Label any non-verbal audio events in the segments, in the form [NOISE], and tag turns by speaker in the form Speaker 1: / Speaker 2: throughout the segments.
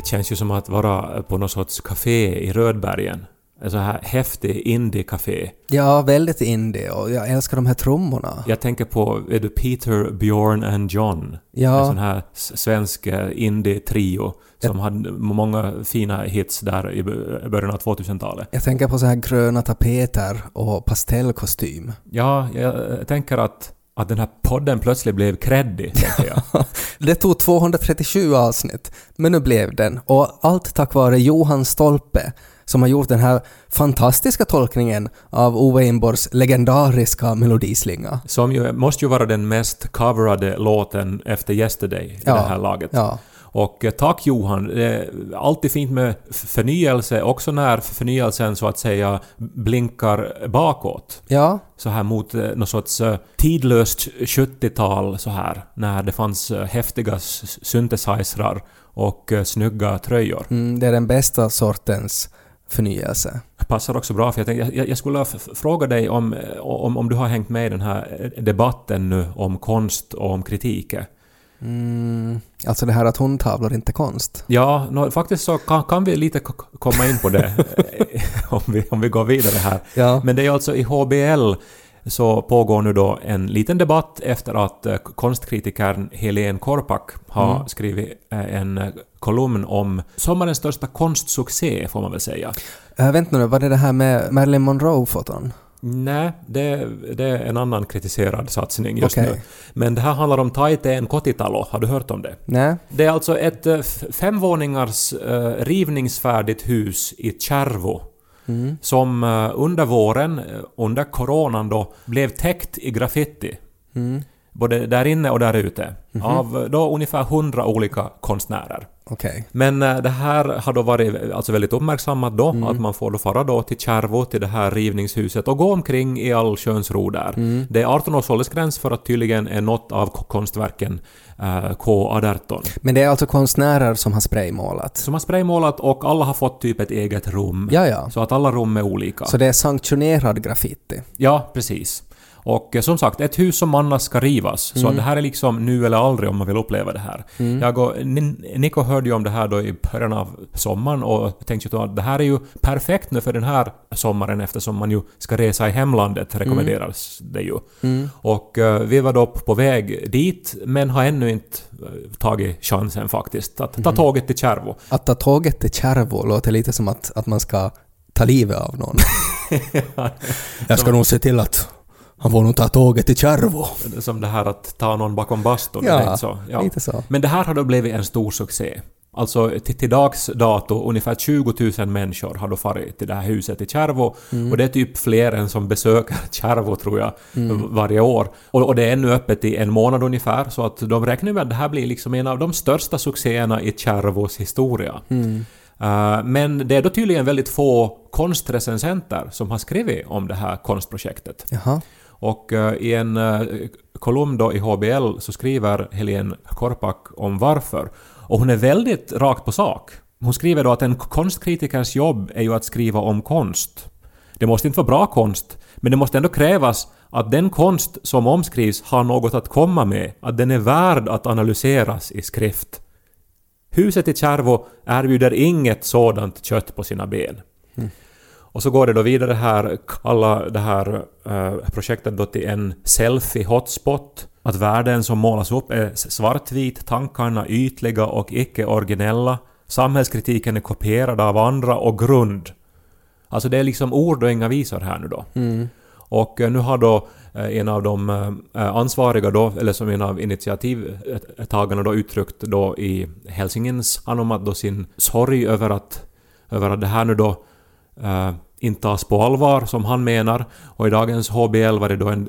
Speaker 1: Det
Speaker 2: känns ju som att vara på någon sorts café i Rödbergen. En sån här häftig indie-café.
Speaker 3: Ja, väldigt indie och jag älskar de här trummorna.
Speaker 2: Jag tänker på är du Peter, Bjorn and John.
Speaker 3: Ja.
Speaker 2: En sån här svensk eh, indie-trio som hade många fina hits där i början av 2000-talet.
Speaker 3: Jag tänker på så här gröna tapeter och pastellkostym.
Speaker 2: Ja, jag tänker att, att den här podden plötsligt blev creddig, tänker jag. [LAUGHS]
Speaker 3: Det tog 237 avsnitt, men nu blev den. Och allt tack vare Johan Stolpe, som har gjort den här fantastiska tolkningen av Ove Einborgs legendariska melodislinga.
Speaker 2: Som ju måste ju vara den mest coverade låten efter Yesterday i
Speaker 3: Ja,
Speaker 2: det här laget.
Speaker 3: Ja.
Speaker 2: Och eh, tack Johan. Det är alltid fint med förnyelse, också när förnyelsen så att säga blinkar bakåt.
Speaker 3: Ja,
Speaker 2: Så här mot eh, något sorts eh, tidlöst 70-tal så här, när det fanns häftiga synthesizrar och snygga tröjor.
Speaker 3: mm, det är den bästa sortens förnyelse.
Speaker 2: Passar också bra för jag tänkte, jag, jag skulle fråga dig om, om, om du har hängt med i den här debatten nu om konst och om kritik.
Speaker 3: Mm, alltså det här att hon tavlar inte konst.
Speaker 2: Ja, nå, faktiskt så kan, kan vi lite komma in på det [LAUGHS] om, vi, om vi går vidare här.
Speaker 3: Ja.
Speaker 2: Men det är alltså i HBL så pågår nu då en liten debatt efter att eh, konstkritikern Helene Korpak har
Speaker 3: Mm.
Speaker 2: skrivit eh, en eh, kolumn om sommarens största konstsuccé, får man väl säga.
Speaker 3: Äh, vänta nu, var det det här med Marilyn Monroe-foton?
Speaker 2: Nej, det, det är en annan kritiserad satsning just
Speaker 3: Okej.
Speaker 2: nu. Men det här handlar om Taiteen Kotitalo, har du hört om det?
Speaker 3: Nej?
Speaker 2: Det är alltså ett eh, femvåningars eh, rivningsfärdigt hus i Tjärvo
Speaker 3: Mm.
Speaker 2: som eh, under våren, under coronan då, blev täckt i graffiti.
Speaker 3: Mm.
Speaker 2: Både där inne och där ute.
Speaker 3: Mhm.
Speaker 2: Av eh, då ungefär hundra olika konstnärer.
Speaker 3: Okej.
Speaker 2: Men eh, det här har då varit eh, alltså väldigt uppmärksammat då,
Speaker 3: Mm.
Speaker 2: att man får då fara då till Tjärvo, till det här rivningshuset och gå omkring i all sköns ro där.
Speaker 3: Mm.
Speaker 2: Det är 18 års åldersgräns för att tydligen är något av konstverken eh, K18.
Speaker 3: Men det är alltså konstnärer som har spraymålat?
Speaker 2: Som har spraymålat och alla har fått typ ett eget rum.
Speaker 3: Ja, ja.
Speaker 2: Så att alla rum är olika.
Speaker 3: Så det är sanktionerad graffiti?
Speaker 2: Ja, precis. Och eh, som sagt, ett hus som annars ska rivas. Så
Speaker 3: Mm.
Speaker 2: det här är liksom nu eller aldrig om man vill uppleva det här. Jag och Ni- Nico hörde ju om det här då i början av sommaren och tänkte då att det här är ju perfekt nu för den här sommaren eftersom man ju ska resa i hemlandet rekommenderas det ju.
Speaker 3: Mm.
Speaker 2: Och eh, vi var då på väg dit men har ännu inte eh, tagit chansen faktiskt att ta tåget till Tjärvo.
Speaker 3: Att ta tåget till Kärvo låter lite som att, att man ska ta livet av någon. [LAUGHS] Jag ska nog se till att han får nog ta tåget till Kärvo.
Speaker 2: Som det här att ta någon bakom bastun.
Speaker 3: Ja,
Speaker 2: inte så.
Speaker 3: lite så.
Speaker 2: Men det här har då blivit en stor succé. Alltså till, till dags dato, ungefär 20 000 människor har då farit till det här huset i Tjärvo.
Speaker 3: Mm.
Speaker 2: Och det är typ fler än som besöker [LAUGHS] Tjärvo tror jag, varje år. Och, och det är ännu öppet i en månad ungefär, så att de räknar med att det här blir liksom en av de största succéerna i Tjärvos historia.
Speaker 3: Mm.
Speaker 2: Uh, men det är då tydligen väldigt få konstrecensenter som har skrivit om det här konstprojektet.
Speaker 3: Jaha.
Speaker 2: Och eh, i en eh, kolumn då i HBL så skriver Helene Korpak om varför. Och hon är väldigt rakt på sak. Hon skriver då att en konstkritikers jobb är ju att skriva om konst. Det måste inte vara bra konst, men det måste ändå krävas att den konst som omskrivs har något att komma med, att den är värd att analyseras i skrift. Huset i Tjärvo erbjuder inget sådant kött på sina ben. Mm. Och så går det då vidare här, kalla det här eh, projektet då till en selfie-hotspot. Att världen som målas upp är svartvit, tankarna ytliga och icke-originella. Samhällskritiken är kopierad av andra och grund. Alltså det är liksom ord och inga visor här nu då. Och eh, nu har då eh, en av de eh, ansvariga då, eller som en av initiativtagarna då uttryckt då i Helsingens Anomat då sin sorg över att, över att det här nu då eh, inte tas på allvar som han menar. Och i dagens HBL var det då en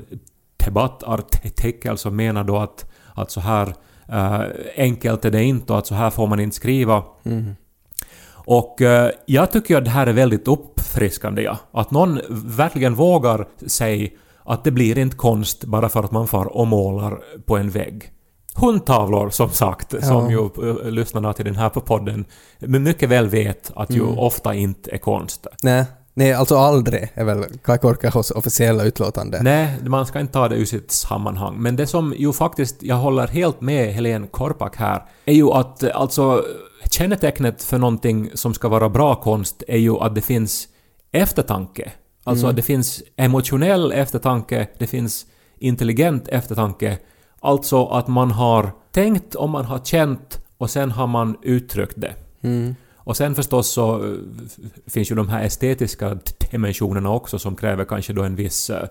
Speaker 2: debattartikel som menar då att, att så här eh, enkelt är det inte och att så här får man inte skriva. Och eh, jag tycker att det här är väldigt uppfriskande, ja. Att någon verkligen vågar säga att det blir inte konst bara för att man far och målar på en vägg. Hundtavlor, som sagt, som ju eh, lyssnarna till den här på podden mycket väl vet att ju ofta inte är konst.
Speaker 3: Nej, nej, alltså aldrig är väl Kai Korkahos officiella utlåtande.
Speaker 2: Nej, man ska inte ta det ur sitt sammanhang. Men det som ju faktiskt, jag håller helt med Helene Korpak här, är ju att eh, alltså kännetecknet för någonting som ska vara bra konst är ju att det finns eftertanke. Alltså att det finns emotionell eftertanke, det finns intelligent eftertanke. Alltså att man har tänkt och man har känt och sen har man uttryckt det. Och sen förstås så eh, finns ju de här estetiska dimensionerna också som kräver kanske då en viss, eh,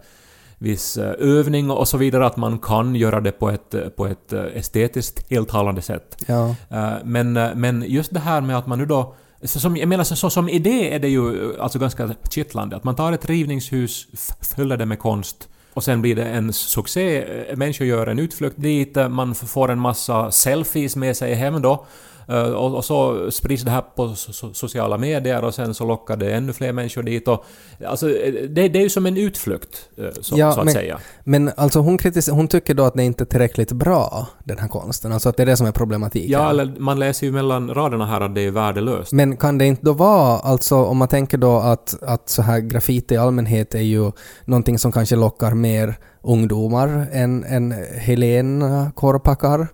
Speaker 2: viss eh, övning och så vidare, att man kan göra det på ett, på ett estetiskt tilltalande sätt.
Speaker 3: Ja.
Speaker 2: Men, men just det här med att man nu då... Så som, jag menar, så, som idé är det ju alltså ganska kittlande. Att man tar ett rivningshus, fyller det med konst och sen blir det en succé. Eh, människor gör en utflykt dit, eh, man får en massa selfies med sig hem då. Eh, Och, och så sprids det här på so- so- sociala medier och sen så lockar det ännu fler människor dit. Och, alltså, eh, det, det är ju som en utflykt, eh, så,
Speaker 3: Ja,
Speaker 2: så att
Speaker 3: men-
Speaker 2: säga.
Speaker 3: Men alltså hon, hon tycker då att det inte är tillräckligt bra, den här konsten. Alltså att det är det som är problematiken.
Speaker 2: Ja, eller man läser ju mellan raderna här att det är värdelöst.
Speaker 3: Men kan det inte då vara, alltså om man tänker då att, att så här graffiti i allmänhet är ju någonting som kanske lockar mer ungdomar än, än Helena Korpakar,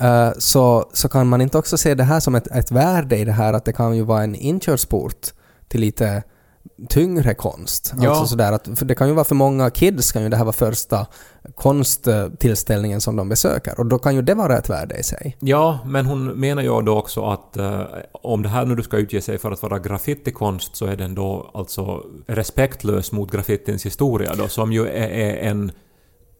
Speaker 3: eh, så, så kan man inte också se det här som ett, ett värde i det här att det kan ju vara en inkörsport till lite tyngre konst.
Speaker 2: Ja.
Speaker 3: Alltså sådär att, det kan ju vara för många kids kan ju det här vara första konsttillställningen som de besöker och då kan ju det vara ett värde i sig.
Speaker 2: Ja, men hon menar ju då också att eh, om det här nu du ska utge sig för att vara graffitikonst så är den då alltså respektlös mot graffitins historia då, som ju är, är en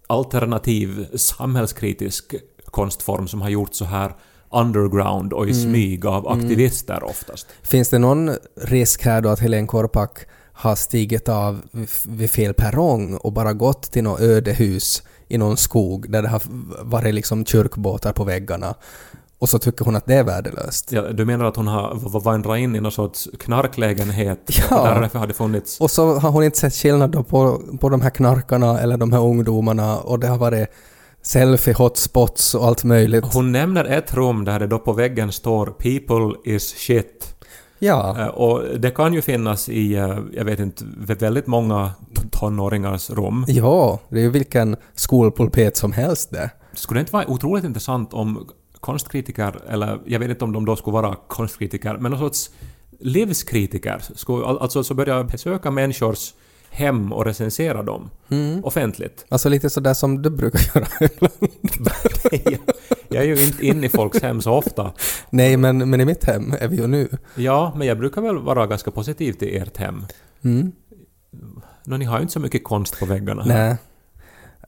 Speaker 2: alternativ samhällskritisk konstform som har gjorts så här underground och i smyg av aktivister oftast.
Speaker 3: Finns det någon risk här då att Helen Korpak har stigit av vid- fel perrong och bara gått till något ödehus i någon skog där det har varit liksom kyrkbåtar på väggarna och så tycker hon att det är värdelöst.
Speaker 2: Ja, du menar att hon har vandrat in i någon sorts knarklägenhet
Speaker 3: Ja.
Speaker 2: och därför har det funnits...
Speaker 3: Och så har hon inte sett skillnad på, på de här knarkarna eller de här ungdomarna och det har varit selfie hotspots och allt möjligt.
Speaker 2: Hon nämner ett rum där det då på väggen står “People is shit”.
Speaker 3: Ja,
Speaker 2: Eh, Och det kan ju finnas i, eh, jag vet inte, väldigt många tonåringars rum.
Speaker 3: ja, det är ju vilken skolpulpet som helst det.
Speaker 2: Skulle det inte vara otroligt intressant om konstkritiker, eller jag vet inte om de då skulle vara konstkritiker, men någon sorts livskritiker, skulle, al- alltså så börja besöka människors hem och recensera dem offentligt.
Speaker 3: Alltså lite sådär som du brukar [LAUGHS] göra ibland.
Speaker 2: jag, jag är ju inte inne i folks hem så ofta.
Speaker 3: Nej, men, men i mitt hem är vi ju nu.
Speaker 2: Ja, men jag brukar väl vara ganska positiv till ert hem.
Speaker 3: Mm.
Speaker 2: Nå, ni har ju inte så mycket konst på väggarna. här.
Speaker 3: Nej.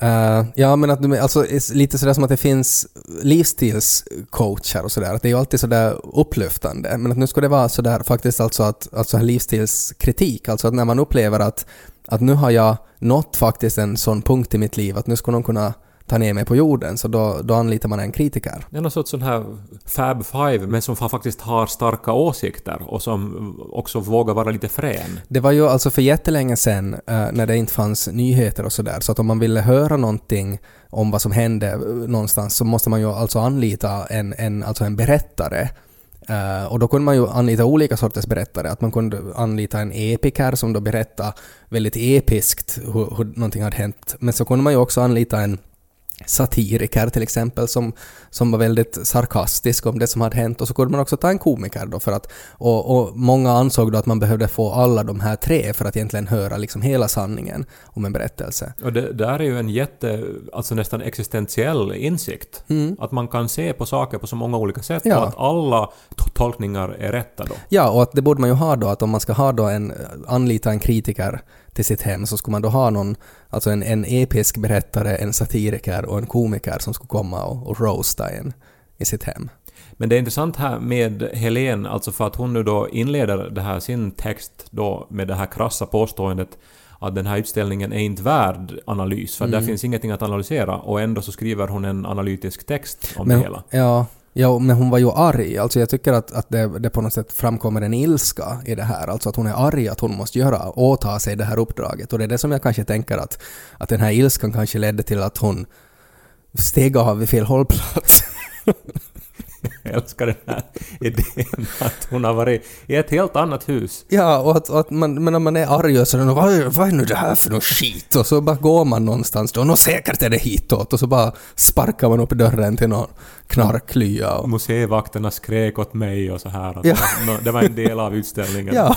Speaker 3: Eh, ja, men att alltså, lite sådär som att det finns livsstilscoachar och sådär. Att det är ju alltid sådär upplyftande. Men att nu ska det vara sådär faktiskt alltså att alltså livsstilskritik. Alltså att när man upplever att, att nu har jag nått faktiskt en sån punkt i mitt liv att nu ska någon kunna ta ner mig på jorden. Så då, då anlitar man en kritiker.
Speaker 2: Det är någon sorts sån här Fab Five, men som fa- faktiskt har starka åsikter och som också vågar vara lite frän.
Speaker 3: Det var ju alltså för jättelänge sedan eh, när det inte fanns nyheter och sådär, så att om man ville höra någonting om vad som hände eh, någonstans så måste man ju alltså anlita en, en, alltså en berättare. Uh, och då kunde man ju anlita olika sorters berättare. Att man kunde anlita en epiker som då berättade väldigt episkt hur, hur någonting hade hänt. Men så kunde man ju också anlita en satiriker till exempel som, som var väldigt sarkastisk om det som hade hänt och så kunde man också ta en komiker då för att och, och många ansåg då att man behövde få alla de här tre för att egentligen höra liksom hela sanningen om en berättelse.
Speaker 2: Och det där är ju en jätte, alltså nästan existentiell insikt. Att man kan se på saker på så många olika sätt
Speaker 3: Ja.
Speaker 2: och att alla tolkningar är rätta då.
Speaker 3: Ja, och att det borde man ju ha då att om man ska ha då en, anlita en kritiker till sitt hem så skulle man då ha någon, alltså en, en episk berättare, en satiriker och en komiker som skulle komma och, och roasta en i sitt hem.
Speaker 2: Men det är intressant här med Helen, alltså för att hon nu då inleder det här sin text då med det här krassa påståendet att den här utställningen är inte värd analys, för där finns ingenting att analysera, och ändå så skriver hon en analytisk text om det
Speaker 3: Men,
Speaker 2: hela.
Speaker 3: ja, ja, men hon var ju arg. Alltså jag tycker att, att det, det på något sätt framkommer en ilska i det här. Alltså att hon är arg att hon måste göra, åta sig det här uppdraget. Och det är det som jag kanske tänker att, att den här ilskan kanske ledde till att hon steg av vid fel hållplats. [LAUGHS]
Speaker 2: Jag [LAUGHS] älskar den här idén att hon har varit i ett helt annat hus.
Speaker 3: Ja, och att, att man, men när man är arg och sådär, vad, vad är nu det här för något skit? Och så bara går man någonstans då, och säkert är det hitåt, och så bara sparkar man upp dörren till någon knarklya. Och,
Speaker 2: Museivakterna skrek åt mig och så här. Att
Speaker 3: Ja.
Speaker 2: det, var, det var en del av utställningen.
Speaker 3: ja,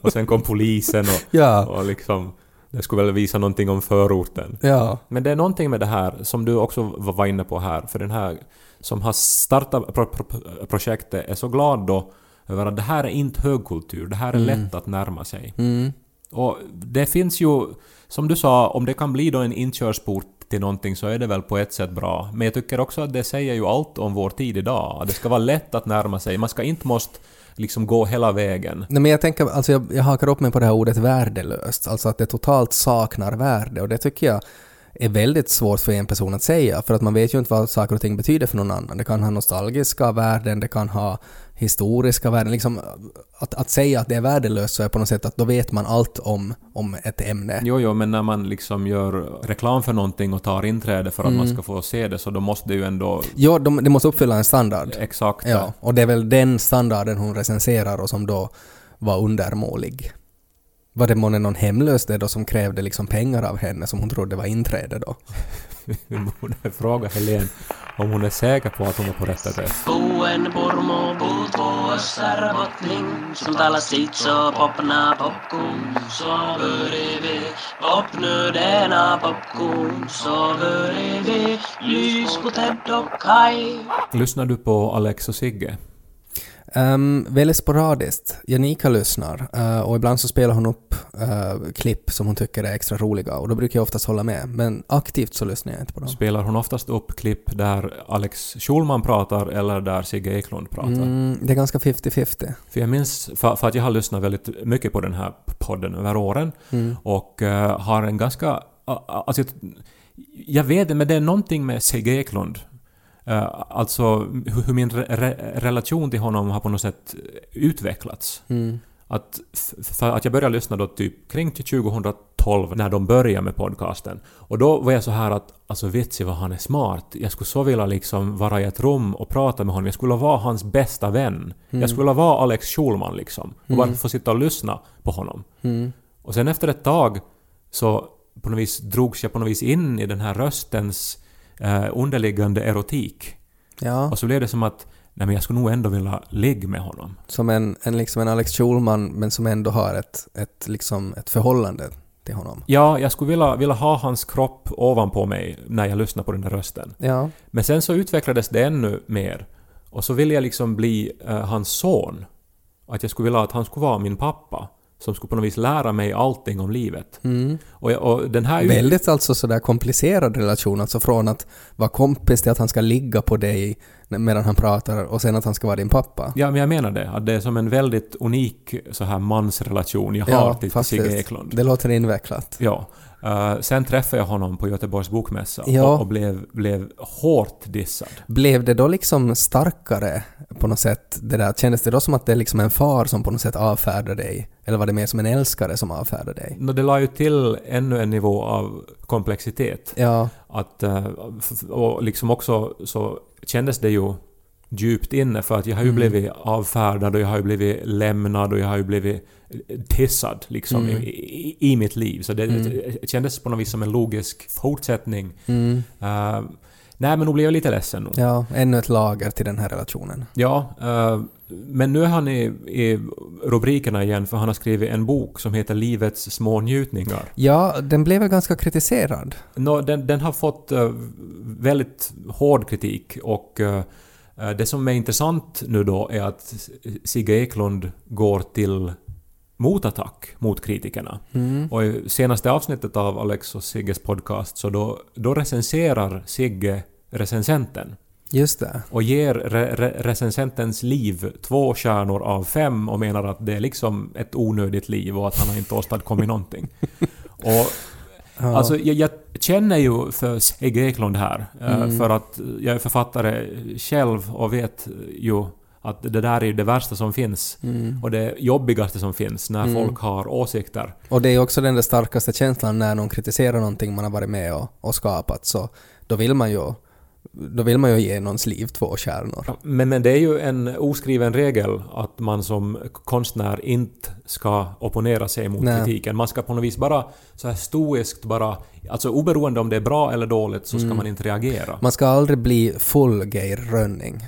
Speaker 2: Och sen kom polisen och,
Speaker 3: ja,
Speaker 2: och liksom... Det skulle väl visa någonting om förorten.
Speaker 3: ja.
Speaker 2: Men det är någonting med det här som du också var inne på här, för den här som har startat pro pro projektet är så glad då över att det här är inte högkultur, det här är lätt att närma sig.
Speaker 3: Mm.
Speaker 2: Och det finns ju, som du sa, om det kan bli då en inkörsport till någonting så är det väl på ett sätt bra. Men jag tycker också att det säger ju allt om vår tid idag. Det ska vara lätt att närma sig, man ska inte måste liksom gå hela vägen.
Speaker 3: Nej men jag tänker, alltså jag, jag hakar upp mig på det här ordet värdelöst, alltså att det totalt saknar värde och det tycker jag är väldigt svårt för en person att säga, för att man vet ju inte vad saker och ting betyder för någon annan. Det kan ha nostalgiska värden, det kan ha historiska värden. Liksom, att, att säga att det är värdelöst så är på något sätt att då vet man allt om, om ett ämne.
Speaker 2: Jo, jo, men när man liksom gör reklam för någonting och tar inträde för att man ska få se det så då måste det ju ändå
Speaker 3: Jo, de, det måste uppfylla en standard.
Speaker 2: exakt...
Speaker 3: Ja, och det är väl den standarden hon recenserar och som då var undermålig. Var det månne någon hemlös det då som krävde liksom pengar av henne som hon trodde var inträde då? [LAUGHS]
Speaker 2: Vi borde fråga Helene om hon är säker på att hon är på rätt adress.
Speaker 4: Puuen purmu puut vuossar botling, sitt så popna popcorn, så börjar vi popnu denna popcorn, så börjar vi lys på.
Speaker 2: Lyssnar du på Alex och Sigge?
Speaker 3: Um, väldigt sporadiskt. Janika lyssnar eh, och ibland så spelar hon upp eh, klipp som hon tycker är extra roliga och då brukar jag oftast hålla med. Men aktivt så lyssnar jag inte på dem.
Speaker 2: Spelar hon oftast upp klipp där Alex Schulman pratar eller där Sigge Eklund pratar?
Speaker 3: Mm, det är ganska 50-50.
Speaker 2: För jag minns, för, för att jag har lyssnat väldigt mycket på den här podden över åren
Speaker 3: Mm.
Speaker 2: och eh, har en ganska... Alltså, jag- jag vet det, men det är någonting med Sigge Eklund. Eh, alltså hur, min re, re, relation till honom har på något sätt utvecklats.
Speaker 3: Mm.
Speaker 2: Att, för att jag började lyssna då typ kring till 2012 när de började med podcasten. Och då var jag så här att alltså vitsi vad han är smart. Jag skulle så vilja liksom vara i ett rum och prata med honom. Jag skulle vara hans bästa vän. Jag skulle vilja vara Alex Schulman liksom. Och bara få sitta och lyssna på honom.
Speaker 3: Mm.
Speaker 2: Och sen efter ett tag så på något vis drogs jag på något vis in i den här röstens eh, underliggande erotik.
Speaker 3: Ja,
Speaker 2: Och så blev det som att nej men jag skulle nog ändå vilja ligga med honom.
Speaker 3: som en, en, liksom en Alex Schulman men som ändå har ett, ett, liksom ett förhållande till honom.
Speaker 2: Ja, jag skulle vilja, vilja ha hans kropp ovanpå mig när jag lyssnar på den där rösten.
Speaker 3: Ja.
Speaker 2: Men sen så utvecklades det ännu mer. Och så ville jag liksom bli eh, hans son. Att jag skulle vilja att han skulle vara min pappa. Som skulle på något vis lära mig allting om livet.
Speaker 3: Mm.
Speaker 2: Och, och den här...
Speaker 3: Väldigt alltså sådär komplicerad relation, alltså från att vara kompis till att han ska ligga på dig medan han pratar och sen att han ska vara din pappa.
Speaker 2: Ja, men jag menar det. Att det är som en väldigt unik så här mansrelation jag har till Sigge Eklund.
Speaker 3: Det låter invecklat.
Speaker 2: Ja. Uh, sen träffade jag honom på Göteborgs bokmässa
Speaker 3: Ja.
Speaker 2: och, och blev, blev hårt dissad.
Speaker 3: Blev det då liksom starkare på något sätt? Det där, kändes det då som att det är liksom en far som på något sätt avfärdar dig? Eller var det mer som en älskare som avfärdar dig?
Speaker 2: Nå, det la ju till ännu en nivå av komplexitet.
Speaker 3: Ja,
Speaker 2: Att, eh, och liksom också så kändes det ju djupt inne för att jag har ju
Speaker 3: Mm.
Speaker 2: blivit avfärdad och jag har ju blivit lämnad och jag har ju blivit tissad liksom
Speaker 3: Mm.
Speaker 2: i, i, i mitt liv. Så det, det kändes på något vis som en logisk fortsättning.
Speaker 3: mm,
Speaker 2: Eh, nej men nu blev jag lite ledsen. nu.
Speaker 3: ja, ännu ett lager till den här relationen.
Speaker 2: Ja, eh, men nu är han i, i rubrikerna igen för han har skrivit en bok som heter Livets små njutningar.
Speaker 3: Ja, den blev väl ganska kritiserad.
Speaker 2: Nå, den, den har fått eh, väldigt hård kritik och eh, eh, det som är intressant nu då är att Sigge Eklund går till motattack mot kritikerna.
Speaker 3: Mm.
Speaker 2: Och i senaste avsnittet av Alex och Sigges podcast så då, då recenserar Sigge recensenten.
Speaker 3: Just det.
Speaker 2: och ger re re recensentens liv två stjärnor av fem och menar att det är liksom ett onödigt liv och att han har inte åstadkommit någonting. [LAUGHS] Och
Speaker 3: Ja.
Speaker 2: Alltså, jag, jag känner ju för Sigge Eklund här, eh,
Speaker 3: Mm.
Speaker 2: för att jag är författare själv och vet ju att det där är ju det värsta som finns.
Speaker 3: Mm.
Speaker 2: Och det jobbigaste som finns när
Speaker 3: Mm.
Speaker 2: folk har åsikter.
Speaker 3: Och det är också den där starkaste känslan när någon kritiserar någonting man har varit med och, och skapat, så då vill man ju då vill man ju ge någons liv två stjärnor.
Speaker 2: Ja, Men, men det är ju en oskriven regel att man som konstnär inte ska opponera sig mot
Speaker 3: Nej.
Speaker 2: kritiken. Man ska på något vis bara så här stoiskt bara... Alltså oberoende om det är bra eller dåligt så ska
Speaker 3: Mm.
Speaker 2: man inte reagera.
Speaker 3: Man ska aldrig bli full Geir Rönning. [LAUGHS]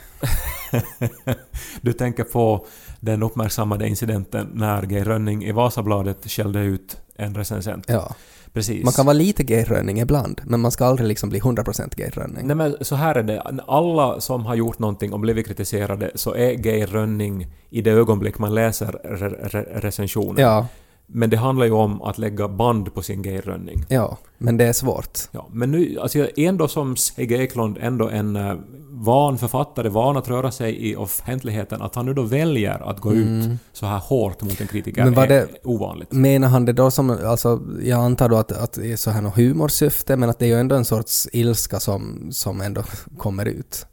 Speaker 2: Du tänker på den uppmärksammade incidenten när Geir Rönning i Vasabladet skällde ut en recensent.
Speaker 3: Ja.
Speaker 2: Precis.
Speaker 3: Man kan vara lite Geir Rönning ibland, men man ska aldrig liksom bli 100% Geir Rönning.
Speaker 2: Nej men så här är det. Alla som har gjort någonting och blivit kritiserade så är Geir Rönning i det ögonblick man läser re- recensionen.
Speaker 3: Ja,
Speaker 2: Men det handlar ju om att lägga band på sin Geir Rönning.
Speaker 3: ja, men det är svårt.
Speaker 2: Ja, men nu, alltså är ändå som Sigge Eklund ändå en uh, van författare, van att röra sig i offentligheten, att han nu då väljer att gå ut så här hårt mot en kritiker
Speaker 3: Mm. Men var
Speaker 2: är
Speaker 3: det-
Speaker 2: ovanligt.
Speaker 3: Menar han det då som, alltså jag antar då att, att det är så här något humorsyfte, men att det är ju ändå en sorts ilska som, som ändå kommer ut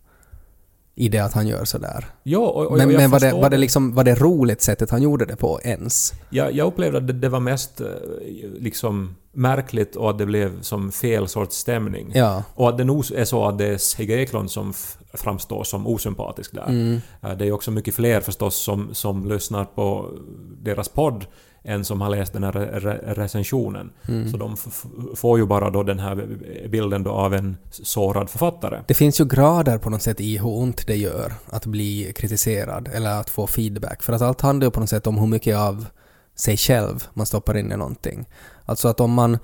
Speaker 3: i det att han gör sådär.
Speaker 2: Ja, och, och
Speaker 3: Men,
Speaker 2: jag
Speaker 3: men var, det, var det liksom, var det roligt sättet han gjorde det på ens?
Speaker 2: Jag, jag upplevde att det, det var mest eh, liksom märkligt och att det blev som fel sorts stämning.
Speaker 3: Ja.
Speaker 2: Och att det nog är så att det är Sigge Eklund som framstår som osympatisk där.
Speaker 3: Mm.
Speaker 2: Eh, Det är också mycket fler förstås som, som lyssnar på deras podd än som har läst den här re- re- recensionen.
Speaker 3: Mm.
Speaker 2: Så de får ju bara då den här bilden då av en sårad författare.
Speaker 3: Det finns ju grader på något sätt i hur ont det gör att bli kritiserad eller att få feedback. För att allt handlar ju på något sätt om hur mycket av sig själv man stoppar in i någonting. Alltså att om man,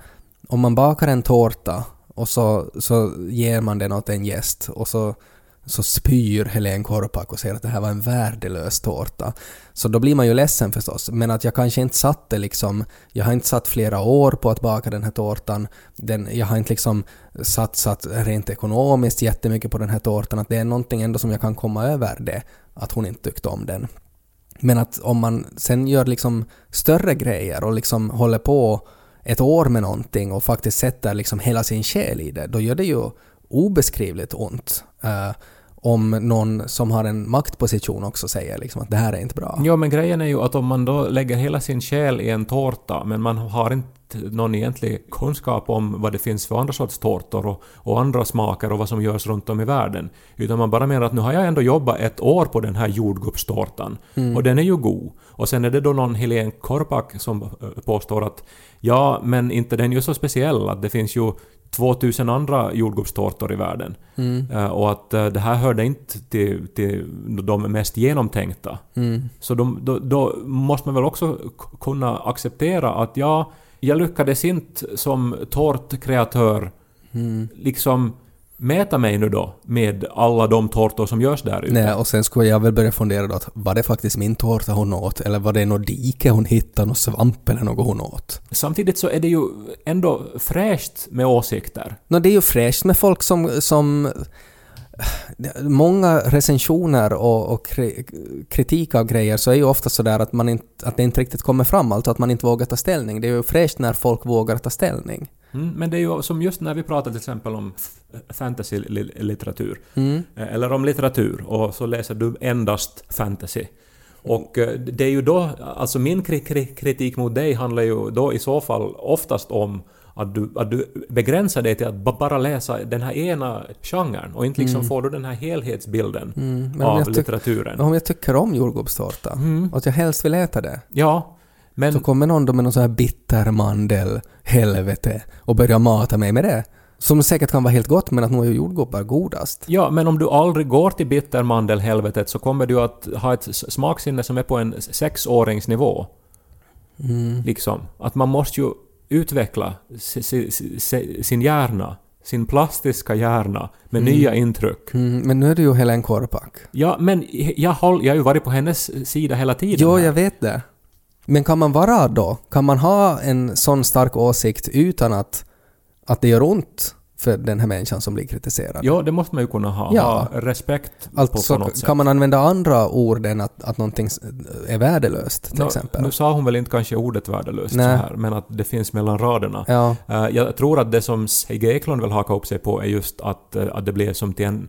Speaker 3: om man bakar en tårta och så, så ger man den åt en gäst och så, så spyr Helen Korpak och säger att det här var en värdelös tårta. Så då blir man ju ledsen förstås. Men att jag kanske inte satte liksom, jag har inte satt flera år på att baka den här tårtan. Den, jag har inte liksom satsat rent ekonomiskt jättemycket på den här tårtan. Att det är någonting ändå som jag kan komma över det, att hon inte tyckte om den. Men att om man sen gör liksom större grejer och liksom håller på ett år med någonting och faktiskt sätter liksom hela sin själ i det, då gör det ju obeskrivligt ont. Uh, om någon som har en maktposition också säger liksom att det här är inte bra.
Speaker 2: Ja, men grejen är ju att om man då lägger hela sin själ i en tårta, men man har inte någon egentlig kunskap om vad det finns för andra sorts tårtor och, och andra smaker och vad som görs runt om i världen. Utan man bara menar att nu har jag ändå jobbat ett år på den här jordgubbstårtan och den är ju god. Och sen är det då någon Helene Korpak som eh, påstår att ja, men inte den är ju så speciell att det finns ju 2000 andra jordgubbstårtor i världen. Eh, och att eh, det här hörde inte till, till de mest genomtänkta.
Speaker 3: Mm.
Speaker 2: Så de, då, då måste man väl också kunna acceptera att ja, jag lyckades inte som tårtkreatör
Speaker 3: Mm.
Speaker 2: liksom mäta mig nu då med alla de tårtor som görs där ute.
Speaker 3: Nej, och sen skulle jag väl börja fundera då att var det faktiskt min tårta hon åt eller var det något dike hon hittade, någon svamp eller något hon åt?
Speaker 2: Samtidigt så är det ju ändå fräscht med åsikter.
Speaker 3: Nå, det är ju fräscht med folk som, som Många recensioner och, och kri, kritik av grejer så är ju ofta sådär att, man inte, att det inte riktigt kommer fram, alltså att man inte vågar ta ställning. Det är ju fräscht när folk vågar ta ställning.
Speaker 2: Mm, men det är ju som just när vi pratar till exempel om fantasy-litteratur.
Speaker 3: Mm.
Speaker 2: Eh, Eller om litteratur och så läser du endast fantasy. Och eh, det är ju då, alltså min kri- kri- kritik mot dig handlar ju då i så fall oftast om att du, att du begränsar dig till att ba- bara läsa den här ena genren och inte liksom får du den här helhetsbilden
Speaker 3: Mm. Men
Speaker 2: av litteraturen.
Speaker 3: om jag tycker om jordgubbstårta
Speaker 2: Mm.
Speaker 3: och att jag helst vill äta det,
Speaker 2: Ja, men...
Speaker 3: så kommer någon då med någon sån här bittermandel, helvete, och börjar mata mig med det. Som säkert kan vara helt gott, men att nog är jordgubbar godast.
Speaker 2: Ja, men om du aldrig går till bittermandelhelvetet så kommer du att ha ett smaksinne som är på en sexåringsnivå.
Speaker 3: Mm.
Speaker 2: Liksom. Att man måste ju utveckla si, si, si, sin hjärna, sin plastiska hjärna med nya intryck.
Speaker 3: Mm, men nu är det ju Helen Korpak.
Speaker 2: Ja, men jag, håll, jag har ju varit på hennes sida hela tiden.
Speaker 3: Jo,
Speaker 2: här.
Speaker 3: jag vet det. Men kan man vara då? Kan man ha en sån stark åsikt utan att, att det gör ont för den här människan som blir kritiserad.
Speaker 2: Ja, det måste man ju kunna ha.
Speaker 3: Ja.
Speaker 2: Ha respekt på,
Speaker 3: Alltså
Speaker 2: på något sätt.
Speaker 3: kan man använda andra ord än att, att någonting är värdelöst till
Speaker 2: Nå,
Speaker 3: exempel?
Speaker 2: Nu sa hon väl inte kanske ordet värdelöst så här, men att det finns mellan raderna.
Speaker 3: Ja,
Speaker 2: Eh, jag tror att det som Seige Eklund vill haka upp sig på är just att, eh, att det blev som till en...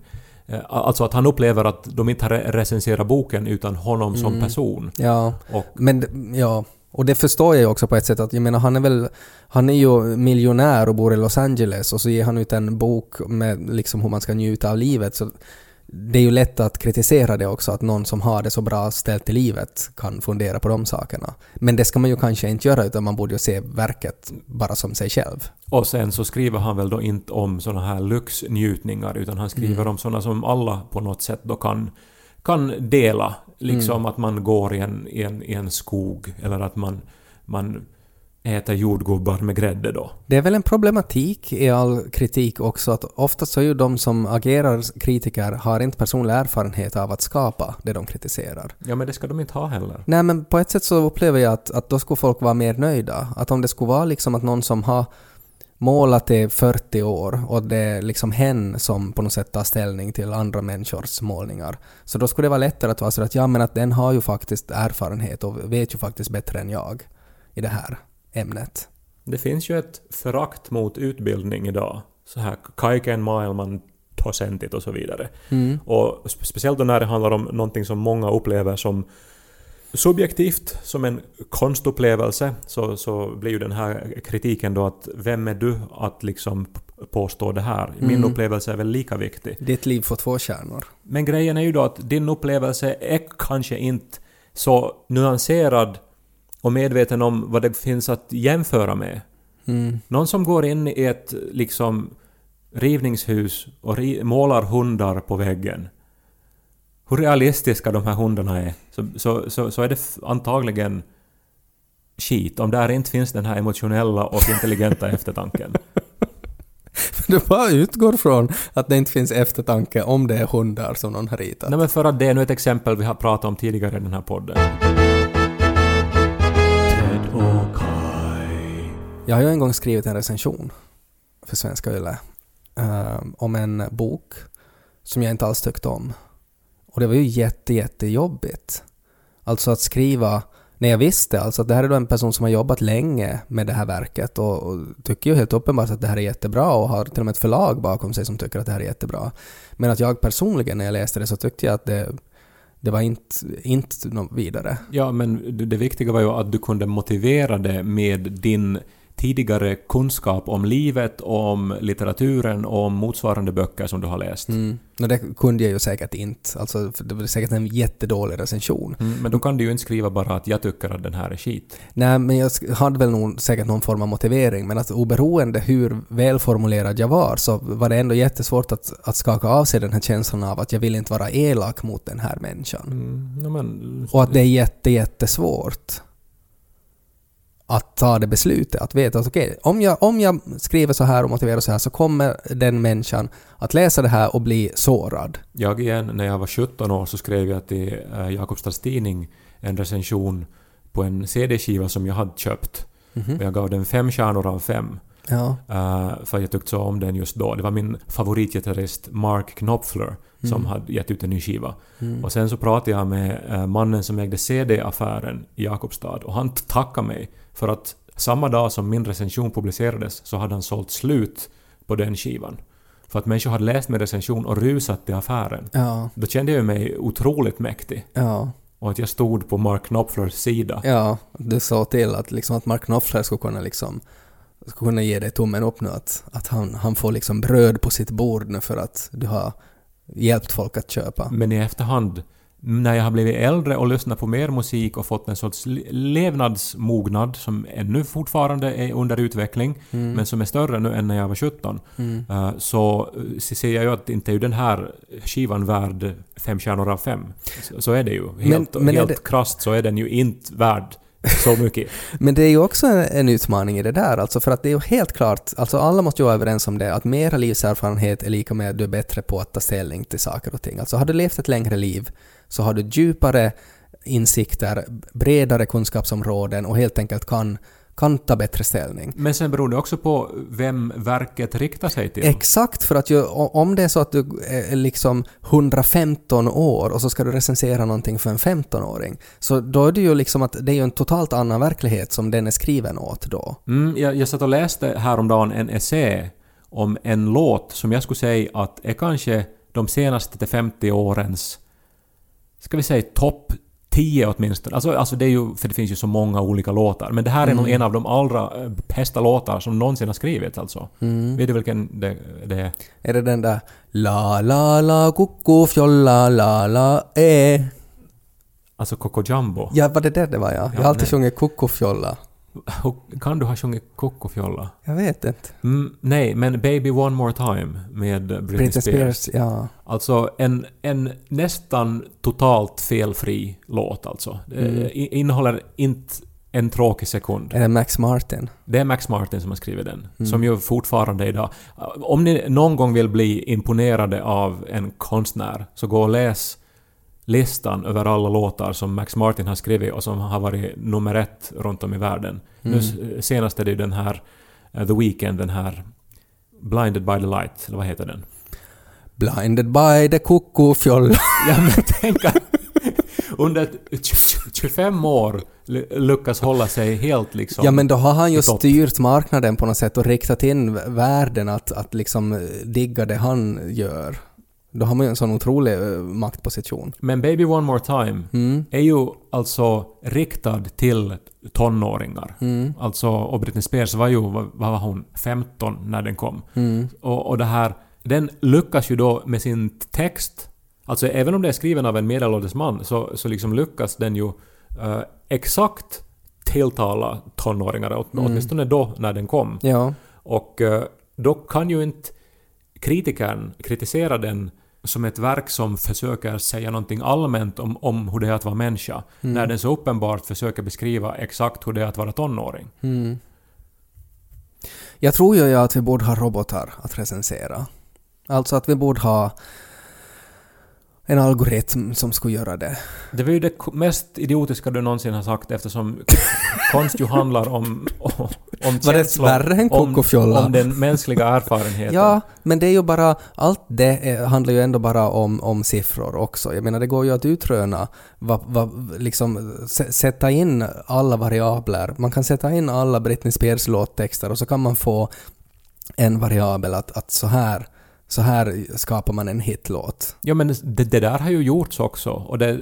Speaker 2: eh, Alltså att han upplever att de inte har re- recenserat boken utan honom som
Speaker 3: Mm.
Speaker 2: person.
Speaker 3: ja.
Speaker 2: Och
Speaker 3: Men ja, och det förstår jag ju också på ett sätt att jag menar han är väl, han är ju miljonär och bor i Los Angeles och så ger han ut en bok med liksom hur man ska njuta av livet så det är ju lätt att kritisera det också att någon som har det så bra ställt i livet kan fundera på de sakerna. Men det ska man ju kanske inte göra utan man borde ju se verket bara som sig själv.
Speaker 2: Och sen så skriver han väl då inte om såna här lyxnjutningar utan han skriver om såna som alla på något sätt då kan, kan dela. Liksom att man går i en, i, en, i en skog eller att man, man äter jordgubbar med grädde då.
Speaker 3: Det är väl en problematik i all kritik också att oftast så är ju de som agerar kritiker har inte personlig erfarenhet av att skapa det de kritiserar.
Speaker 2: Ja men det ska de inte ha heller.
Speaker 3: Nej men på ett sätt så upplever jag att, att då skulle folk vara mer nöjda. Att om det skulle vara liksom att någon som har målat i 40 år och det är liksom hen som på något sätt tar ställning till andra människors målningar. Så då skulle det vara lättare att vara så att ja men att den har ju faktiskt erfarenhet och vet ju faktiskt bättre än jag i det här ämnet.
Speaker 2: Det finns ju ett förakt mot utbildning idag. Så här kaiken maailman docentit och så vidare.
Speaker 3: Mm.
Speaker 2: Och spe- speciellt då när det handlar om någonting som många upplever som subjektivt, som en konstupplevelse, så, så blir ju den här kritiken då att vem är du att liksom påstå det här? Min
Speaker 3: Mm.
Speaker 2: upplevelse är väl lika viktig.
Speaker 3: Ditt liv får två stjärnor.
Speaker 2: Men grejen är ju då att din upplevelse är kanske inte så nyanserad och medveten om vad det finns att jämföra med.
Speaker 3: Mm.
Speaker 2: Någon som går in i ett liksom rivningshus och ri- målar hundar på väggen. Hur realistiska de här hundarna är, så, så, så, så är det antagligen skit om där inte finns den här emotionella och intelligenta [LAUGHS] eftertanken.
Speaker 3: Du bara utgår från att det inte finns eftertanke om det är hundar som någon har ritat.
Speaker 2: Nej men för att det är nu ett exempel vi har pratat om tidigare i den här podden.
Speaker 3: Jag har ju en gång skrivit en recension för Svenska Yle eh, om en bok som jag inte alls tyckte om. Och det var ju jätte, jättejobbigt. Alltså att skriva när jag visste alltså att det här är då en person som har jobbat länge med det här verket och, och tycker ju helt uppenbart att det här är jättebra och har till och med ett förlag bakom sig som tycker att det här är jättebra. Men att jag personligen när jag läste det så tyckte jag att det, det var inte, inte något vidare.
Speaker 2: Ja, men det, det viktiga var ju att du kunde motivera det med din tidigare kunskap om livet, om litteraturen och om motsvarande böcker som du har läst.
Speaker 3: Mm. Det kunde jag ju säkert inte. Alltså, det var säkert en jättedålig recension.
Speaker 2: Mm, men då kan du ju inte skriva bara att jag tycker att den här är skit.
Speaker 3: Nej, men jag hade väl nog säkert någon form av motivering, men att oberoende hur välformulerad jag var så var det ändå jättesvårt att, att skaka av sig den här känslan av att jag vill inte vara elak mot den här människan.
Speaker 2: Mm, men,
Speaker 3: Och att det är jätte, jättesvårt att ta det beslutet, att veta att okej, om, jag, om jag skriver så här och motiverar så här så kommer den människan att läsa det här och bli sårad.
Speaker 2: Jag igen, när jag var 17 år så skrev jag till äh, Jakobstads Tidning en recension på en CD-skiva som jag hade köpt.
Speaker 3: Mhm.
Speaker 2: Och jag gav den fem stjärnor av fem.
Speaker 3: Ja.
Speaker 2: Uh, för jag tyckte så om den just då. Det var min favoritgitarrist Mark Knopfler som hade gett ut en ny skiva.
Speaker 3: Mm.
Speaker 2: Och sen så pratade jag med eh, mannen som ägde CD-affären i Jakobstad och han tackade mig för att samma dag som min recension publicerades så hade han sålt slut på den skivan. För att människor hade läst min recension och rusat till affären.
Speaker 3: Ja.
Speaker 2: Då kände jag mig otroligt mäktig.
Speaker 3: Ja.
Speaker 2: Och att jag stod på Mark Knopflers sida.
Speaker 3: Ja, du sa till att, liksom, att Mark Knopfler skulle kunna liksom skulle kunna ge dig tummen upp nu att, att han, han får liksom bröd på sitt bord nu för att du har hjälpt folk att köpa.
Speaker 2: Men i efterhand, när jag har blivit äldre och lyssnat på mer musik och fått en sorts le- levnadsmognad som ännu fortfarande är under utveckling, men som är större nu än när jag var 17,
Speaker 3: Mm.
Speaker 2: eh, så eh, ser jag ju att inte är den här skivan värd fem stjärnor av fem. Så, är det ju. Helt,
Speaker 3: men är
Speaker 2: helt
Speaker 3: det-
Speaker 2: krasst så är den ju inte värd så mycket. [LAUGHS]
Speaker 3: Men det är ju också en, en utmaning i det där, alltså för att det är ju helt klart, alltså alla måste ju vara överens om det, att mera livserfarenhet är lika med att du är bättre på att ta ställning till saker och ting. Alltså har du levt ett längre liv så har du djupare insikter, bredare kunskapsområden och helt enkelt kan, kan ta bättre ställning.
Speaker 2: Men sen beror det också på vem verket riktar sig till.
Speaker 3: Exakt, för att ju, om det är så att du är liksom 115 år och så ska du recensera någonting för en 15-åring, så då är det ju liksom att det är ju en totalt annan verklighet som den är skriven åt då.
Speaker 2: Mm, jag, jag satt och läste häromdagen en essä om en låt som jag skulle säga att är kanske de senaste till 50 årens, ska vi säga topp 10 åtminstone. Alltså, alltså det är ju, för det finns ju så många olika låtar, men det här är nog en av de allra eh, bästa låtar som någonsin har skrivits alltså. Vet du vilken det, det är?
Speaker 3: Är det den där la la la kucku fjolla la la e?
Speaker 2: Alltså Coco Jumbo.
Speaker 3: Ja, var det det det var ja? Jag har alltid
Speaker 2: nej.
Speaker 3: sjungit kucku fjolla.
Speaker 2: Kan du ha sjungit Coco-fjolla?
Speaker 3: Jag vet inte.
Speaker 2: Mm, nej, men Baby One More Time med Britney,
Speaker 3: Britney
Speaker 2: Spears.
Speaker 3: Spears, ja.
Speaker 2: Alltså en, en nästan totalt felfri låt alltså. Det
Speaker 3: Mm.
Speaker 2: innehåller inte en tråkig sekund.
Speaker 3: Är det Max Martin?
Speaker 2: Det är Max Martin som har skrivit den.
Speaker 3: Mm.
Speaker 2: Som ju fortfarande idag... Om ni någon gång vill bli imponerade av en konstnär, så gå och läs listan över alla låtar som Max Martin har skrivit och som har varit nummer ett runt om i världen. Nu
Speaker 3: Mm.
Speaker 2: s- senast är det ju den här eh, The Weeknd, den här Blinded by the Light, eller vad heter den?
Speaker 3: Blinded by the kucku fjolla. [LAUGHS]
Speaker 2: Ja men tänk att under tj- 25 år ly- lyckas hålla sig helt liksom...
Speaker 3: Ja men då har han ju styrt marknaden på något sätt och riktat in världen att, att liksom eh, digga det han gör. Då har man ju en sån otrolig eh, maktposition.
Speaker 2: Men Baby One More Time
Speaker 3: Mm.
Speaker 2: är ju alltså riktad till tonåringar.
Speaker 3: Mm.
Speaker 2: Alltså, och Britney Spears var ju, vad, var hon, 15 när den kom.
Speaker 3: Mm.
Speaker 2: Och, och det här, den lyckas ju då med sin text, alltså även om det är skriven av en medelålders man, så, så liksom lyckas den ju eh, exakt tilltala tonåringar, åt,
Speaker 3: Mm.
Speaker 2: åtminstone då när den kom.
Speaker 3: Ja.
Speaker 2: Och eh, då kan ju inte kritikern kritisera den som ett verk som försöker säga någonting allmänt om, om hur det är att vara människa,
Speaker 3: Mm.
Speaker 2: när den så uppenbart försöker beskriva exakt hur det är att vara tonåring.
Speaker 3: Mm. Jag tror ju att vi borde ha robotar att recensera. Alltså att vi borde ha en algoritm som skulle göra det.
Speaker 2: Det var ju det mest idiotiska du någonsin har sagt eftersom konst ju handlar om, om, om
Speaker 3: Var det värre än
Speaker 2: om,
Speaker 3: kokofjolla?
Speaker 2: om den mänskliga erfarenheten.
Speaker 3: Ja, men det är ju bara, allt det är, handlar ju ändå bara om, om siffror också. Jag menar det går ju att utröna, vad, vad, liksom sä- sätta in alla variabler. Man kan sätta in alla Britney Spears låttexter och så kan man få en variabel att, att så här så här skapar man en hitlåt.
Speaker 2: Ja men det, det där har ju gjorts också och det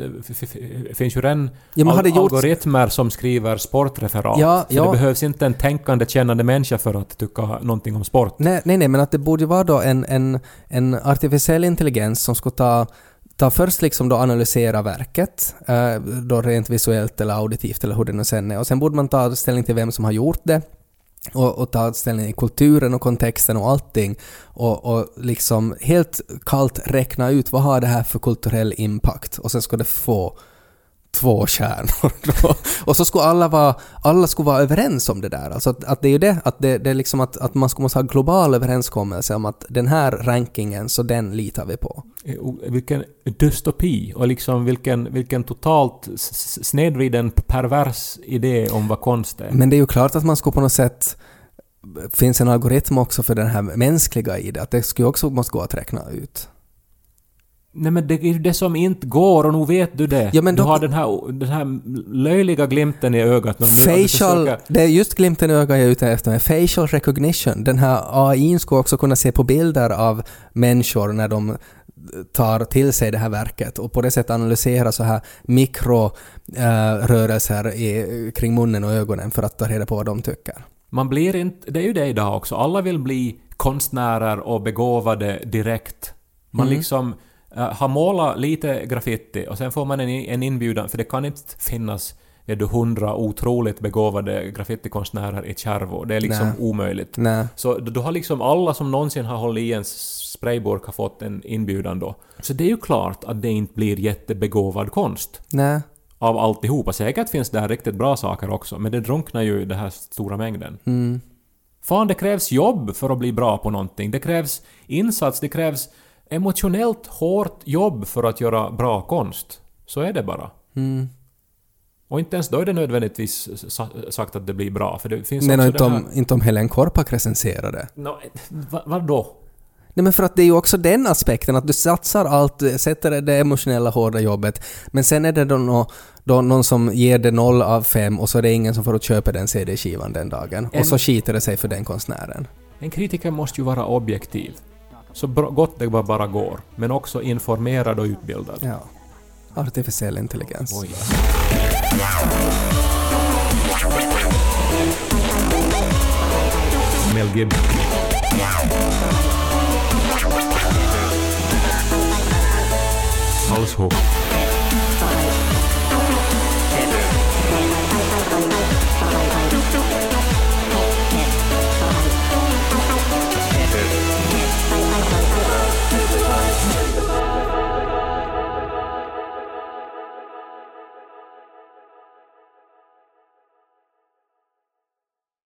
Speaker 2: finns ju redan
Speaker 3: Ja,
Speaker 2: al-
Speaker 3: gjorts-
Speaker 2: algoritmer som skriver sportreferat.
Speaker 3: Ja,
Speaker 2: för
Speaker 3: ja.
Speaker 2: det behövs inte en tänkande, kännande människa för att tycka någonting om sport.
Speaker 3: Nej, nej, nej men att det borde vara då en, en, en artificiell intelligens som skulle ta ta först liksom då analysera verket, eh, då rent visuellt eller auditivt eller hur det nu sen är, och sen borde man ta ställning till vem som har gjort det och, och ta ställning i kulturen och kontexten och allting och, och liksom helt kallt räkna ut vad har det här för kulturell impact? Och sen ska det få två stjärnor [LAUGHS] då. Och så skulle alla vara, alla skulle vara överens om det där. Alltså att, att det är ju det, att det, det är liksom att, att man skulle måste ha global överenskommelse om att den här rankingen, så den litar vi på.
Speaker 2: Och Vilken dystopi och liksom vilken, vilken totalt snedvriden pervers idé om vad konst är.
Speaker 3: Men det är ju klart att man skulle på något sätt finns en algoritm också för den här mänskliga i det, att det skulle också måste gå att räkna ut.
Speaker 2: Nej men det är ju det som inte går och nu vet du det.
Speaker 3: Ja, men
Speaker 2: du
Speaker 3: då-
Speaker 2: har den här, den här löjliga glimten i ögat.
Speaker 3: Facial, det är just glimten i ögat jag är ute efter, med facial recognition. Den här AI skulle också kunna se på bilder av människor när de tar till sig det här verket och på det sättet analysera så här mikrorörelser i, kring munnen och ögonen för att ta reda på vad de tycker.
Speaker 2: Man blir inte... Det är ju det idag också. Alla vill bli konstnärer och begåvade direkt. Man
Speaker 3: Mm.
Speaker 2: liksom har målat lite graffiti och sen får man en, en inbjudan, för det kan inte finnas är du hundra otroligt begåvade graffitikonstnärer i Kärvo. Det är liksom
Speaker 3: Nej.
Speaker 2: omöjligt.
Speaker 3: Nej.
Speaker 2: Så då har liksom alla som någonsin har hållit i en sprayburk har fått en inbjudan då. Så det är ju klart att det inte blir jättebegåvad konst
Speaker 3: Nej.
Speaker 2: av alltihopa. Säkert finns det här riktigt bra saker också, men det drunknar ju i den här stora mängden.
Speaker 3: Mm.
Speaker 2: Fan, det krävs jobb för att bli bra på någonting. Det krävs insats, det krävs emotionellt hårt jobb för att göra bra konst. Så är det bara.
Speaker 3: Mm.
Speaker 2: Och inte ens då är det nödvändigtvis sa- sagt att det blir bra, för det finns
Speaker 3: Men
Speaker 2: också
Speaker 3: inte om, inte om Helen Korpak.
Speaker 2: Nå, va, vadå?
Speaker 3: Nej men för att det är ju också den aspekten att du satsar allt, sätter det emotionella hårda jobbet, men sen är det då, nå, då någon som ger det noll av fem och så är det ingen som får att köpa den CD-skivan den dagen.
Speaker 2: En-
Speaker 3: Och så skiter det sig för den konstnären.
Speaker 2: En kritiker måste ju vara objektiv. Så gott det bara- går. Men också informerad och utbildad.
Speaker 3: Ja. Artificiell intelligens.
Speaker 2: Oj. Mel Gibson.